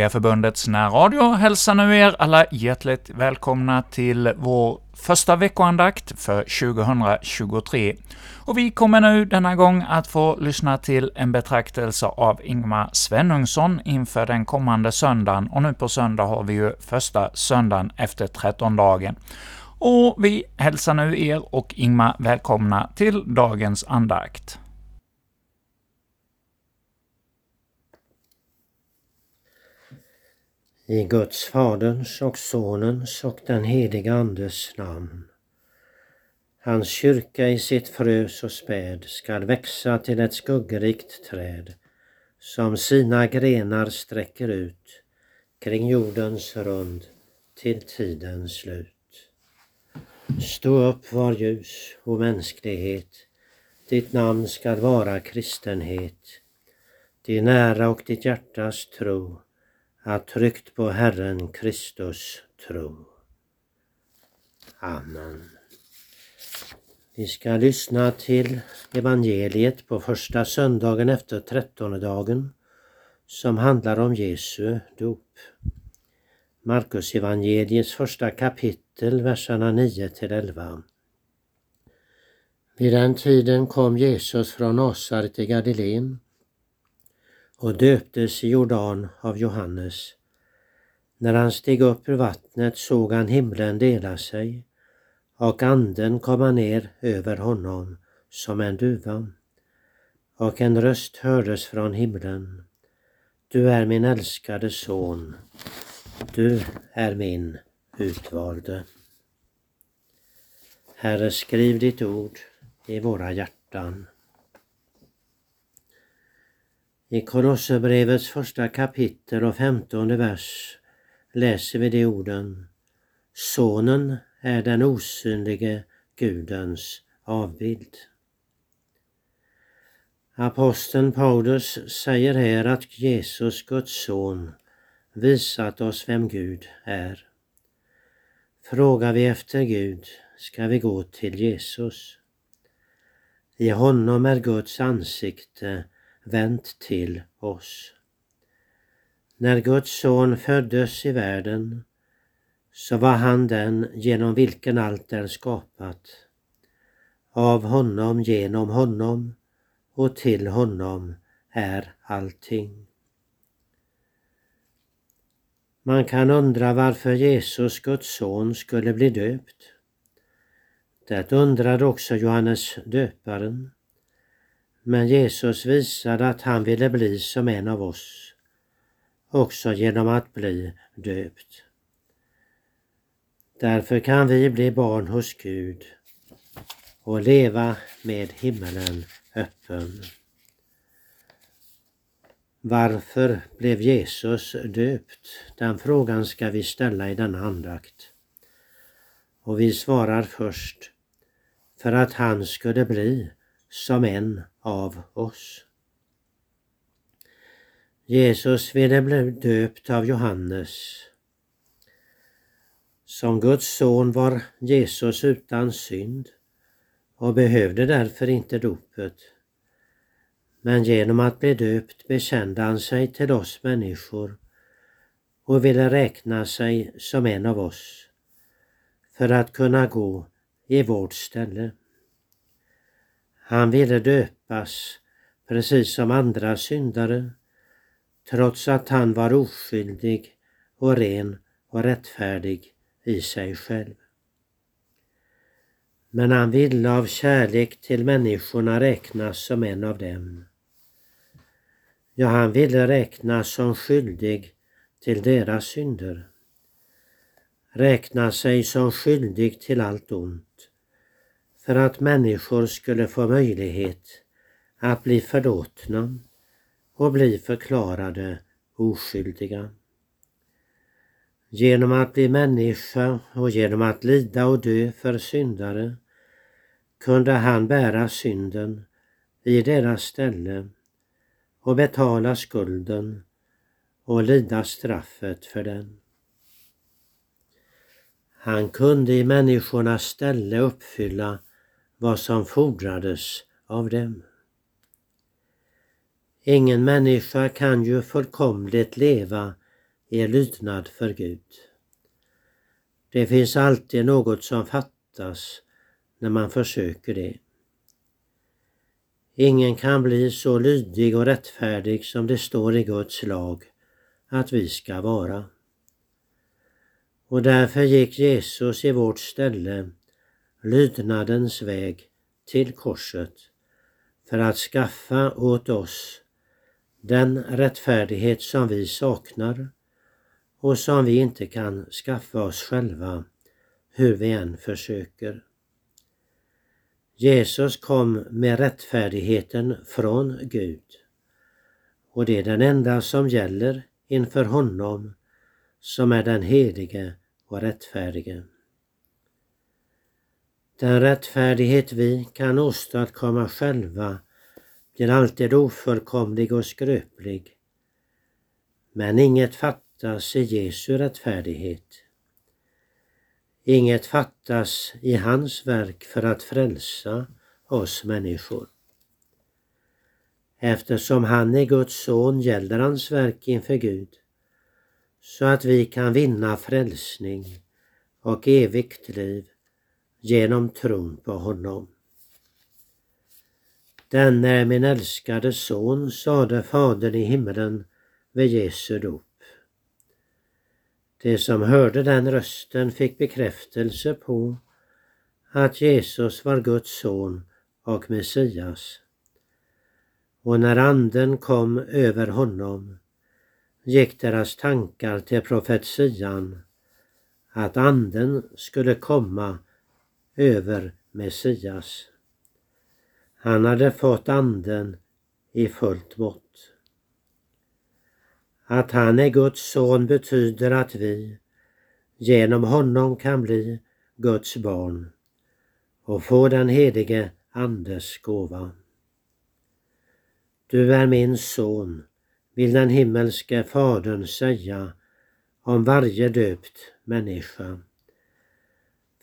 Kyrkliga Förbundets närradio hälsar nu er alla hjärtligt välkomna till vår första veckoandakt för 2023. Och vi kommer nu denna gång att få lyssna till en betraktelse av Ingmar Svenungsson inför den kommande söndagen, och nu på söndag har vi ju första söndagen efter trettondagen. Och vi hälsar nu er och Ingmar välkomna till dagens andakt. I Guds Faderns och Sonens och den helige Andes namn. Hans kyrka i sitt frö så späd skall växa till ett skuggrikt träd som sina grenar sträcker ut kring jordens rund till tidens slut. Stå upp var ljus och mänsklighet, ditt namn skall vara kristenhet, din ära och ditt hjärtas tro att tryggt på Herren Kristus tro. Amen. Vi ska lyssna till evangeliet på första söndagen efter trettondagen som handlar om Jesu dop. Markus evangeliets första kapitel, verserna 9 till 11. Vid den tiden kom Jesus från Nasaret i Galileen och döptes i Jordan av Johannes. När han steg upp ur vattnet såg han himlen dela sig och anden komma ner över honom som en duva. Och en röst hördes från himlen. Du är min älskade son. Du är min utvalde. Herre, skriv ditt ord i våra hjärtan. I Kolosserbrevets första kapitel och femtonde vers läser vi de orden. Sonen är den osynlige Gudens avbild. Aposteln Paulus säger här att Jesus, Guds son, visat oss vem Gud är. Frågar vi efter Gud ska vi gå till Jesus. I honom är Guds ansikte vänt till oss. När Guds son föddes i världen så var han den genom vilken allt är skapat. Av honom, genom honom och till honom är allting. Man kan undra varför Jesus, Guds son, skulle bli döpt. Det undrade också Johannes döparen. Men Jesus visade att han ville bli som en av oss, också genom att bli döpt. Därför kan vi bli barn hos Gud och leva med himmelen öppen. Varför blev Jesus döpt? Den frågan ska vi ställa i denna andakt. Och vi svarar först för att han skulle bli som en av oss. Jesus ville bli döpt av Johannes. Som Guds son var Jesus utan synd och behövde därför inte dopet. Men genom att bli döpt bekände han sig till oss människor och ville räkna sig som en av oss för att kunna gå i vårt ställe. Han ville döpas precis som andra syndare trots att han var oskyldig och ren och rättfärdig i sig själv. Men han ville av kärlek till människorna räknas som en av dem. Ja, han ville räknas som skyldig till deras synder. Räkna sig som skyldig till allt ont för att människor skulle få möjlighet att bli förlåtna och bli förklarade oskyldiga. Genom att bli människa och genom att lida och dö för syndare kunde han bära synden i deras ställe och betala skulden och lida straffet för den. Han kunde i människornas ställe uppfylla vad som fordrades av dem. Ingen människa kan ju fullkomligt leva i lydnad för Gud. Det finns alltid något som fattas när man försöker det. Ingen kan bli så lydig och rättfärdig som det står i Guds lag att vi ska vara. Och därför gick Jesus i vårt ställe lydnadens väg till korset för att skaffa åt oss den rättfärdighet som vi saknar och som vi inte kan skaffa oss själva hur vi än försöker. Jesus kom med rättfärdigheten från Gud och det är den enda som gäller inför honom som är den helige och rättfärdige. Den rättfärdighet vi kan åstadkomma själva till alltid ofullkomlig och skröplig. Men inget fattas i Jesu rättfärdighet. Inget fattas i hans verk för att frälsa oss människor. Eftersom han är Guds son gäller hans verk inför Gud så att vi kan vinna frälsning och evigt liv genom tron på honom. Den är min älskade son, sade Fadern i himmelen vid Jesu dop. De som hörde den rösten fick bekräftelse på att Jesus var Guds son och Messias. Och när anden kom över honom gick deras tankar till profetian att anden skulle komma över Messias. Han hade fått anden i fullt mått. Att han är Guds son betyder att vi genom honom kan bli Guds barn och få den helige Andes gåva. Du är min son, vill den himmelske Fadern säga om varje döpt människa.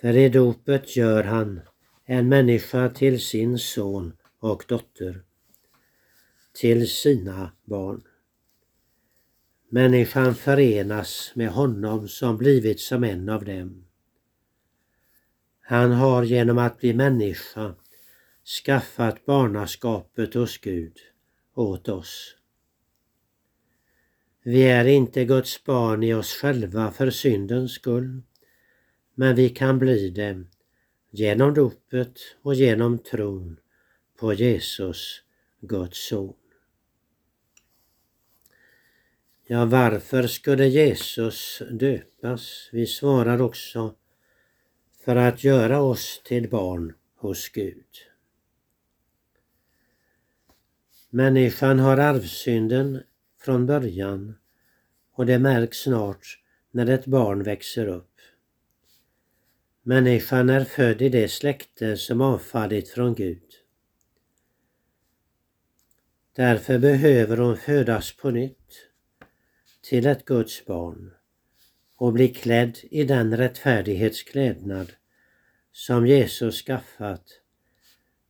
För i dopet gör han en människa till sin son och dotter, till sina barn. Människan förenas med honom som blivit som en av dem. Han har genom att bli människa skaffat barnaskapet hos Gud åt oss. Vi är inte Guds barn i oss själva för syndens skull, men vi kan bli det genom dopet och genom tron på Jesus, Guds son. Ja, varför skulle Jesus döpas? Vi svarar också för att göra oss till barn hos Gud. Människan har arvsynden från början och det märks snart när ett barn växer upp. Människan är född i det släkte som avfallit från Gud. Därför behöver hon födas på nytt till ett Guds barn och bli klädd i den rättfärdighetsklädnad som Jesus skaffat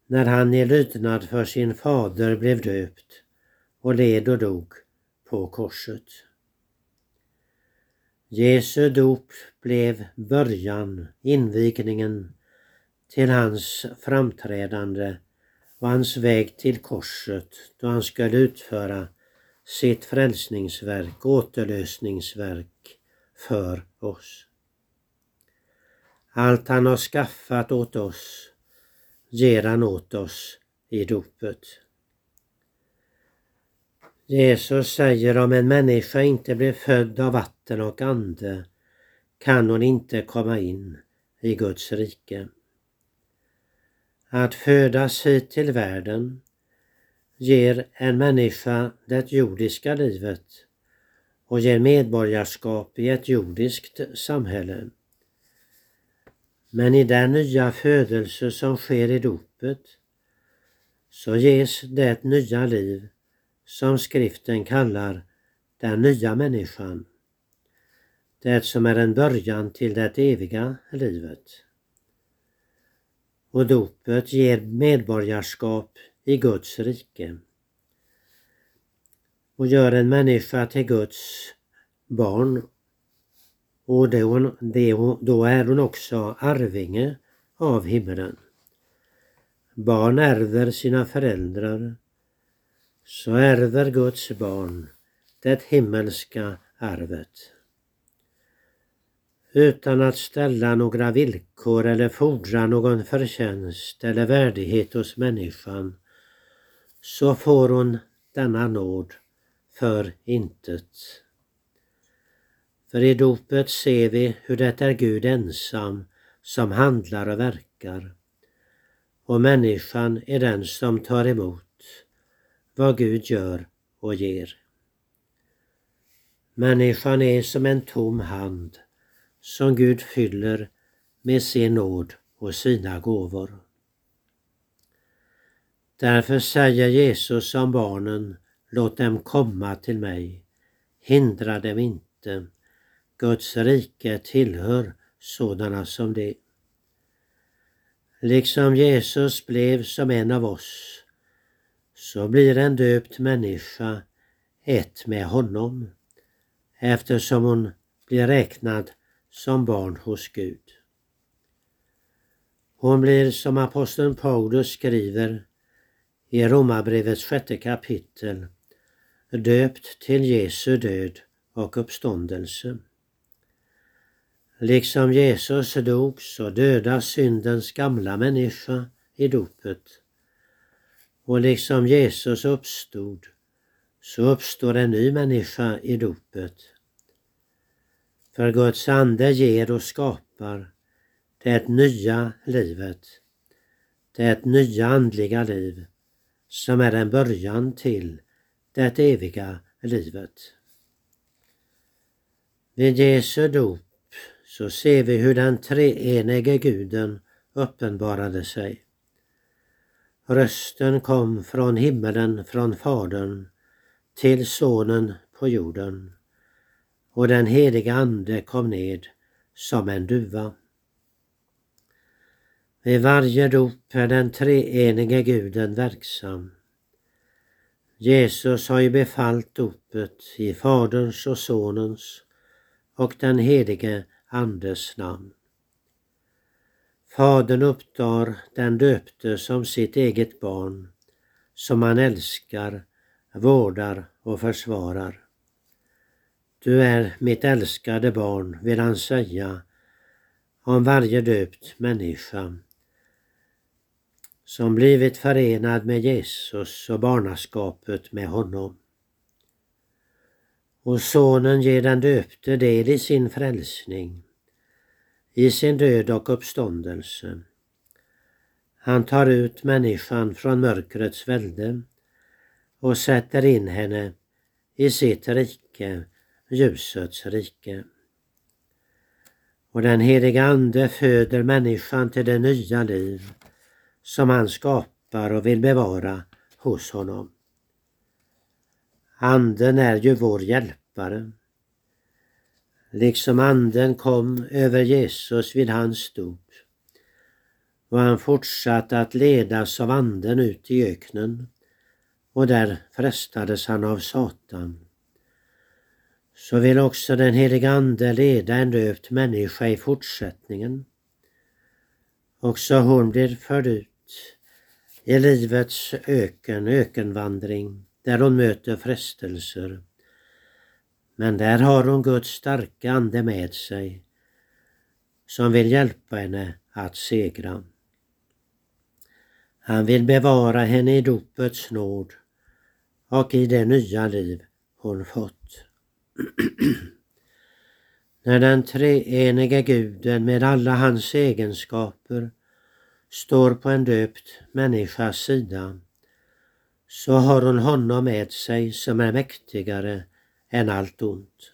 när han i lydnad för sin fader blev döpt och led och dog på korset. Jesu dop blev början, invigningen till hans framträdande och hans väg till korset då han skulle utföra sitt frälsningsverk, återlösningsverk för oss. Allt han har skaffat åt oss ger han åt oss i dopet. Jesus säger om en människa inte blir född av vatten och ande kan hon inte komma in i Guds rike. Att födas hit till världen ger en människa det jordiska livet och ger medborgarskap i ett jordiskt samhälle. Men i den nya födelse som sker i dopet så ges det nya liv som skriften kallar den nya människan. Det som är en början till det eviga livet. Och dopet ger medborgarskap i Guds rike och gör en människa till Guds barn och då, då är hon också arvinge av himmelen. Barn ärver sina föräldrar, så ärver Guds barn det himmelska arvet. Utan att ställa några villkor eller fordra någon förtjänst eller värdighet hos människan så får hon denna nåd för intet. För i dopet ser vi hur det är Gud ensam som handlar och verkar och människan är den som tar emot vad Gud gör och ger. Människan är som en tom hand som Gud fyller med sin nåd och sina gåvor. Därför säger Jesus om barnen, låt dem komma till mig. Hindra dem inte. Guds rike tillhör sådana som det. Liksom Jesus blev som en av oss, så blir en döpt människa ett med honom, eftersom hon blir räknad som barn hos Gud. Hon blir som aposteln Paulus skriver i Romarbrevets sjätte kapitel döpt till Jesu död och uppståndelse. Liksom Jesus dog så dödas syndens gamla människa i dopet. Och liksom Jesus uppstod så uppstår en ny människa i dopet. För Guds ande ger och skapar det nya livet, det nya andliga liv som är en början till det eviga livet. Vid Jesu dop så ser vi hur den treenige guden uppenbarade sig. Rösten kom från himmelen, från Fadern, till Sonen på jorden och den heliga Ande kom ned som en duva. Vid varje dop är den treenige guden verksam. Jesus har ju befallt dopet i Faderns och Sonens och den helige Andes namn. Fadern upptar den döpte som sitt eget barn, som han älskar, vårdar och försvarar. Du är mitt älskade barn, vill han säga om varje döpt människa som blivit förenad med Jesus och barnaskapet med honom. Och sonen ger den döpte del i sin frälsning, i sin död och uppståndelse. Han tar ut människan från mörkrets välde och sätter in henne i sitt rike, ljusets rike. Och den heliga Ande föder människan till det nya liv som han skapar och vill bevara hos honom. Anden är ju vår hjälpare. Liksom anden kom över Jesus vid hans dop och han fortsatte att ledas av anden ut i öknen och där frestades han av Satan. Så vill också den heliga Ande leda en döpt människa i fortsättningen. Också hon blir förd ut i livets öken, ökenvandring där hon möter frestelser. Men där har hon Guds starka ande med sig som vill hjälpa henne att segra. Han vill bevara henne i dopets nåd och i det nya liv hon fått. När den treenige guden med alla hans egenskaper står på en döpt människas sida så har hon honom med sig som är mäktigare än allt ont.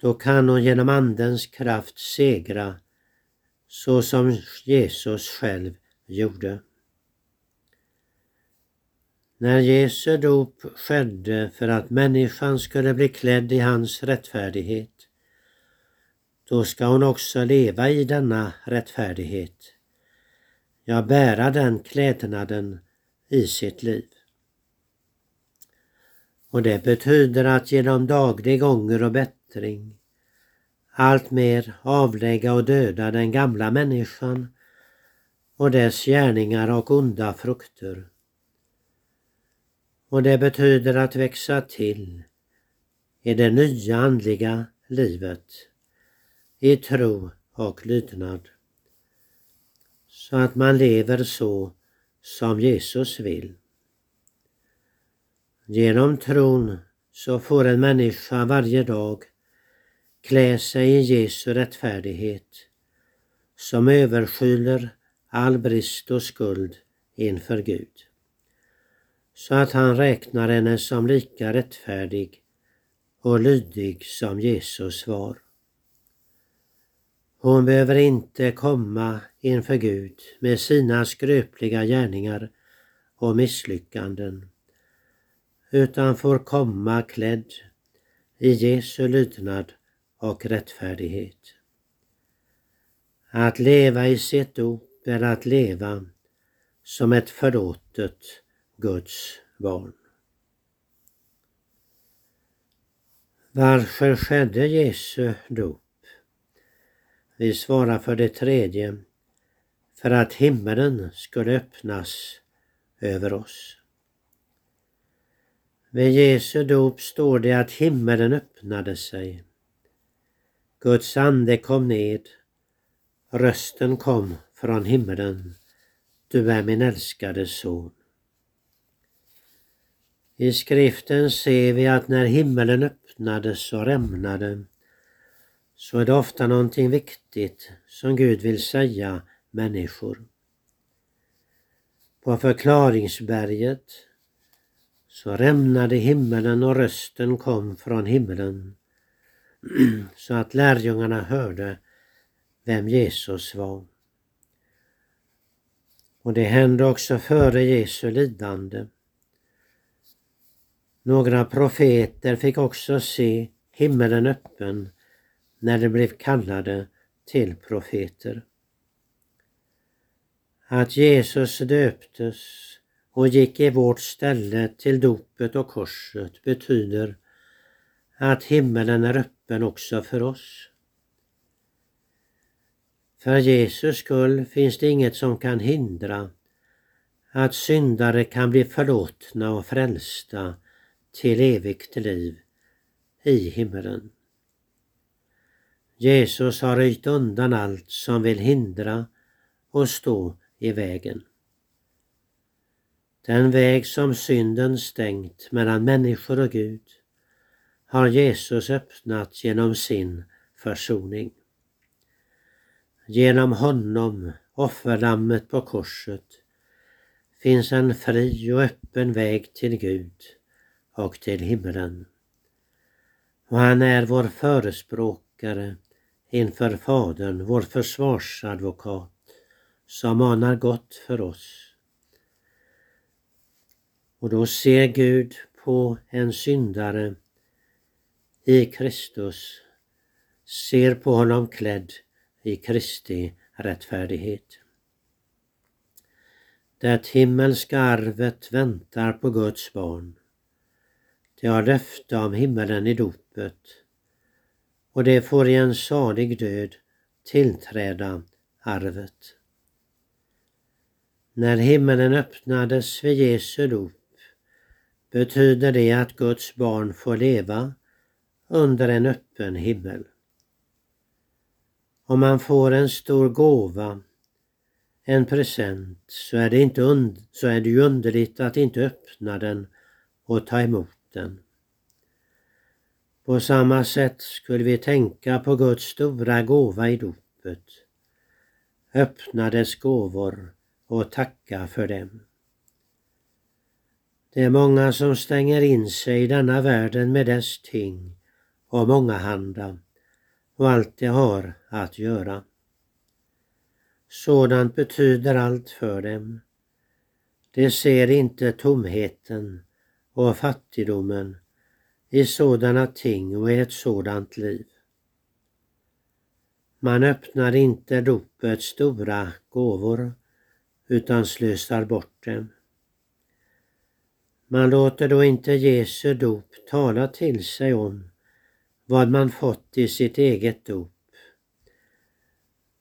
Då kan hon genom Andens kraft segra så som Jesus själv gjorde. När Jesu dop skedde för att människan skulle bli klädd i hans rättfärdighet, då ska hon också leva i denna rättfärdighet. Ja, bära den klädnaden i sitt liv. Och det betyder att genom daglig ånger och bättring allt mer avlägga och döda den gamla människan och dess gärningar och onda frukter. Och det betyder att växa till i det nya andliga livet i tro och lydnad. Så att man lever så som Jesus vill. Genom tron så får en människa varje dag klä sig i Jesu rättfärdighet som överskyler all brist och skuld inför Gud. Så att han räknar henne som lika rättfärdig och lydig som Jesus var. Hon behöver inte komma inför Gud med sina skröpliga gärningar och misslyckanden utan får komma klädd i Jesu lydnad och rättfärdighet. Att leva i sitt dop är att leva som ett förlåtet Guds barn. Varför skedde Jesu dop? Vi svarar för det tredje, för att himmelen skulle öppnas över oss. Vid Jesu dop står det att himmelen öppnade sig. Guds ande kom ned. Rösten kom från himmelen. Du är min älskade son. I skriften ser vi att när himmelen öppnades och rämnade så är det ofta någonting viktigt som Gud vill säga människor. På förklaringsberget så rämnade himmelen och rösten kom från himmelen så att lärjungarna hörde vem Jesus var. Och det hände också före Jesu lidande. Några profeter fick också se himmelen öppen när de blev kallade till profeter. Att Jesus döptes och gick i vårt ställe till dopet och korset betyder att himmelen är öppen också för oss. För Jesus skull finns det inget som kan hindra att syndare kan bli förlåtna och frälsta till evigt liv i himmelen. Jesus har röjt undan allt som vill hindra och stå i vägen. Den väg som synden stängt mellan människor och Gud har Jesus öppnat genom sin försoning. Genom honom, offerlammet på korset, finns en fri och öppen väg till Gud och till himmelen. Och han är vår förespråkare inför Fadern, vår försvarsadvokat, som manar gott för oss. Och då ser Gud på en syndare i Kristus, ser på honom klädd i Kristi rättfärdighet. Det himmelska arvet väntar på Guds barn. Det har löfte om himmelen i dopet och det får i en salig död tillträda arvet. När himmelen öppnades vid Jesu dop betyder det att Guds barn får leva under en öppen himmel. Om man får en stor gåva, en present, så är det, inte und så är det ju underligt att inte öppna den och ta emot den. På samma sätt skulle vi tänka på Guds stora gåva i dopet, öppna dess gåvor och tacka för dem. Det är många som stänger in sig i denna världen med dess ting och mångahanda och allt det har att göra. Sådant betyder allt för dem. De ser inte tomheten och fattigdomen i sådana ting och i ett sådant liv. Man öppnar inte dopets stora gåvor utan slösar bort dem. Man låter då inte Jesu dop tala till sig om vad man fått i sitt eget dop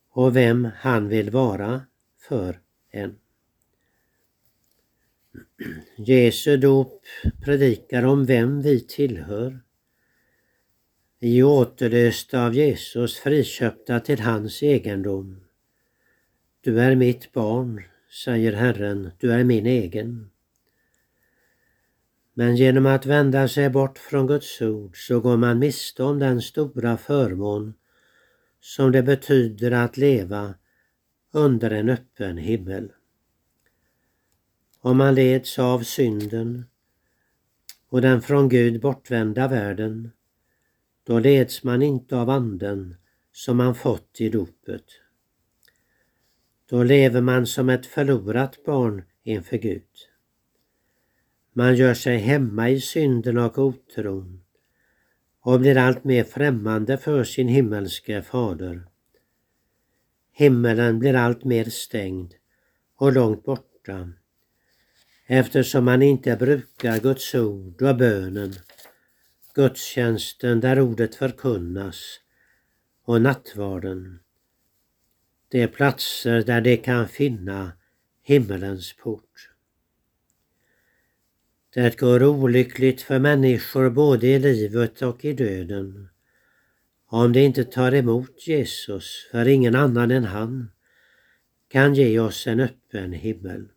och vem han vill vara för en. Jesu dop predikar om vem vi tillhör. Vi är återlösta av Jesus, friköpta till hans egendom. Du är mitt barn, säger Herren, du är min egen. Men genom att vända sig bort från Guds ord så går man miste om den stora förmån som det betyder att leva under en öppen himmel. Om man leds av synden och den från Gud bortvända världen, då leds man inte av anden som man fått i dopet. Då lever man som ett förlorat barn inför Gud. Man gör sig hemma i synden och otron och blir allt mer främmande för sin himmelske fader. Himmelen blir allt mer stängd och långt borta eftersom man inte brukar Guds ord och bönen, gudstjänsten där ordet förkunnas och nattvarden. Det är platser där de kan finna himmelens port. Det går olyckligt för människor både i livet och i döden om de inte tar emot Jesus, för ingen annan än han kan ge oss en öppen himmel.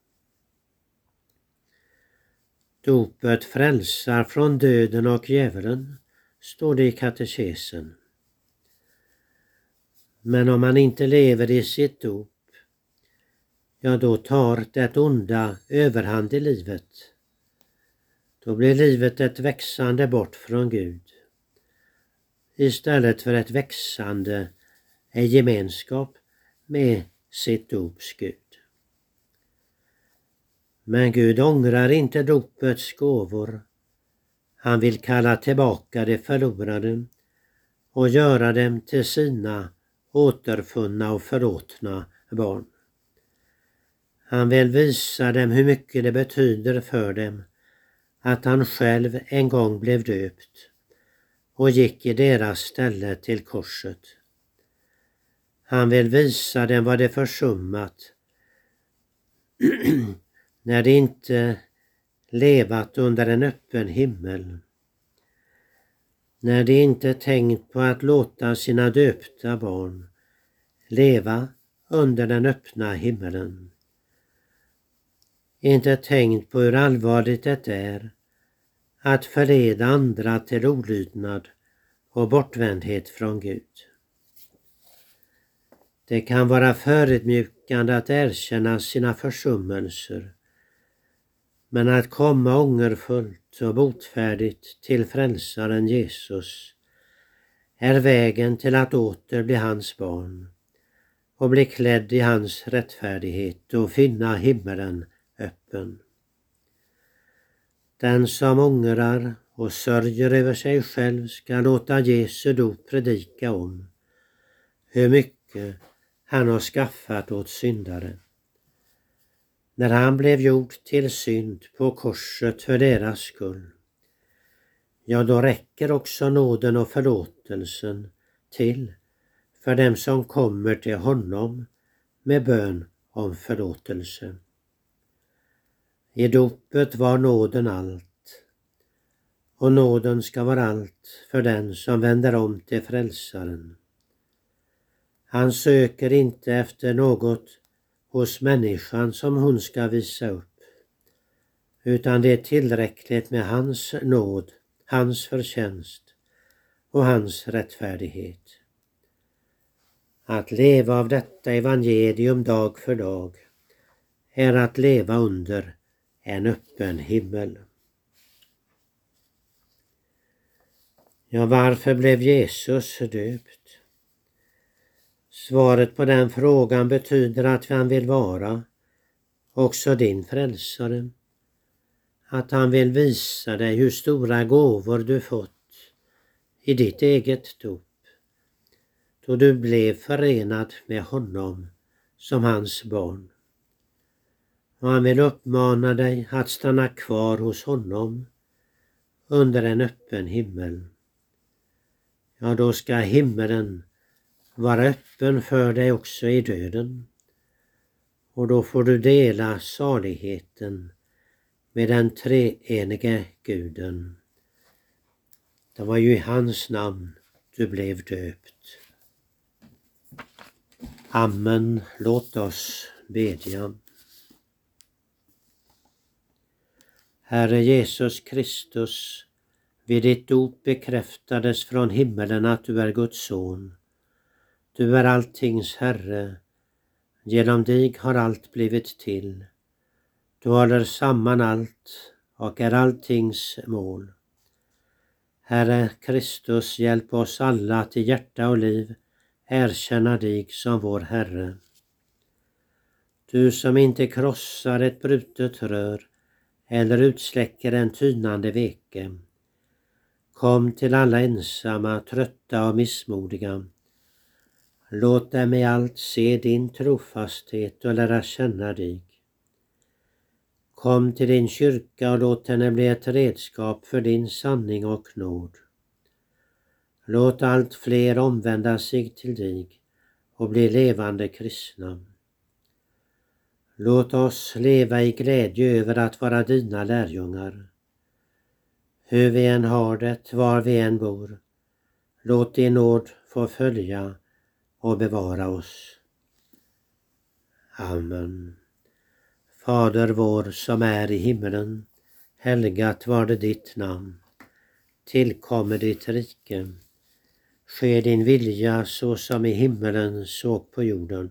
Dopet frälsar från döden och djävulen, står det i katekesen. Men om man inte lever i sitt dop, ja då tar det onda överhand i livet. Då blir livet ett växande bort från Gud istället för ett växande är gemenskap med sitt dops Gud. Men Gud ångrar inte dopets gåvor. Han vill kalla tillbaka de förlorade och göra dem till sina återfunna och förlåtna barn. Han vill visa dem hur mycket det betyder för dem att han själv en gång blev döpt och gick i deras ställe till korset. Han vill visa dem vad de försummat när de inte levat under en öppen himmel. När de inte tänkt på att låta sina döpta barn leva under den öppna himmelen. Inte tänkt på hur allvarligt det är att förleda andra till olydnad och bortvändhet från Gud. Det kan vara förödmjukande att erkänna sina försummelser men att komma ångerfullt och botfärdigt till frälsaren Jesus är vägen till att åter bli hans barn och bli klädd i hans rättfärdighet och finna himmelen kroppen. Den som ångrar och sörjer över sig själv ska låta Jesu dop predika om hur mycket han har skaffat åt syndare när han blev gjord till synd på korset för deras skull. Ja, då räcker också nåden och förlåtelsen till för dem som kommer till honom med bön om förlåtelse. I dopet var nåden allt och nåden ska vara allt för den som vänder om till frälsaren. Han söker inte efter något hos människan som hon ska visa upp. Utan det är tillräckligt med hans nåd, hans förtjänst och hans rättfärdighet. Att leva av detta evangelium dag för dag är att leva under en öppen himmel. Ja, varför blev Jesus döpt? Svaret på den frågan betyder att han vill vara också din frälsare. Att han vill visa dig hur stora gåvor du fått i ditt eget dop. Då du blev förenad med honom som hans barn och han vill uppmana dig att stanna kvar hos honom under en öppen himmel. Ja, då ska himmelen vara öppen för dig också i döden. Och då får du dela saligheten med den treenige guden. Det var ju i hans namn du blev döpt. Amen. Låt oss bedja. Herre Jesus Kristus, vid ditt dop bekräftades från himmelen att du är Guds son. Du är alltings Herre. Genom dig har allt blivit till. Du håller samman allt och är alltings mål. Herre Kristus, hjälp oss alla att i hjärta och liv erkänna dig som vår Herre. Du som inte krossar ett brutet rör eller utsläcker en tynande veke. Kom till alla ensamma, trötta och missmodiga. Låt dem i allt se din trofasthet och lära känna dig. Kom till din kyrka och låt henne bli ett redskap för din sanning och nåd. Låt allt fler omvända sig till dig och bli levande kristna. Låt oss leva i glädje över att vara dina lärjungar. Hur vi än har det, var vi än bor, låt din nåd få följa och bevara oss. Amen. Fader vår som är i himmelen. Helgat var det ditt namn. Tillkommer ditt rike. Ske din vilja så som i himmelen så på jorden.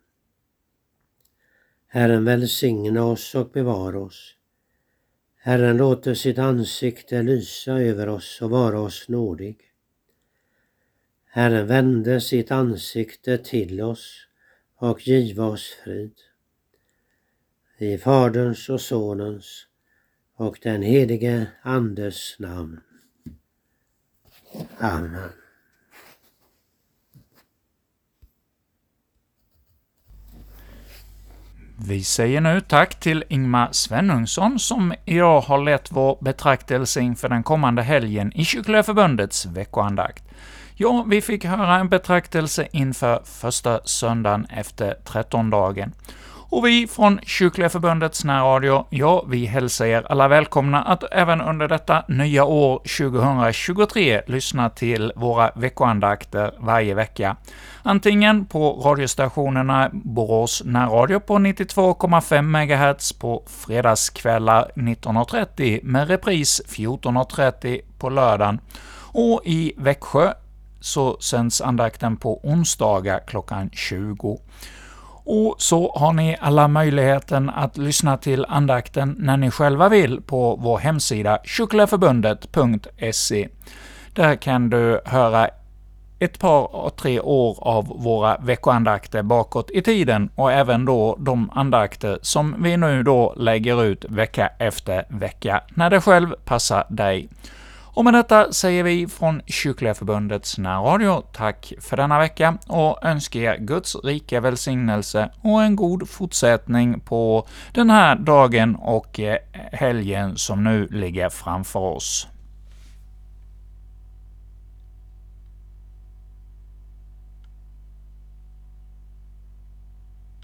Herren välsigna oss och bevara oss. Herren låter sitt ansikte lysa över oss och vara oss nådig. Herren vände sitt ansikte till oss och giva oss frid. I Faderns och Sonens och den helige Andes namn. Amen. Vi säger nu tack till Ingmar Svenungsson som idag har lett vår betraktelse inför den kommande helgen i Kyrkliga Förbundets veckoandakt. Ja, vi fick höra en betraktelse inför första söndagen efter trettondagen. Och vi från Kyrkliga Förbundets närradio, ja, vi hälsar er alla välkomna att även under detta nya år 2023 lyssna till våra veckoandakter varje vecka. Antingen på radiostationerna Borås närradio på 92,5 MHz på fredagskvällar 19.30 med repris 14.30 på lördagen, och i Växjö så sänds andakten på onsdagar klockan 20. Och så har ni alla möjligheten att lyssna till andakten när ni själva vill på vår hemsida kycklaförbundet.se. Där kan du höra ett par, tre år av våra veckoandakter bakåt i tiden och även då de andakter som vi nu då lägger ut vecka efter vecka, när det själv passar dig. Och med detta säger vi från Kyrkliga Förbundets närradio tack för denna vecka och önskar er Guds rika välsignelse och en god fortsättning på den här dagen och eh, helgen som nu ligger framför oss.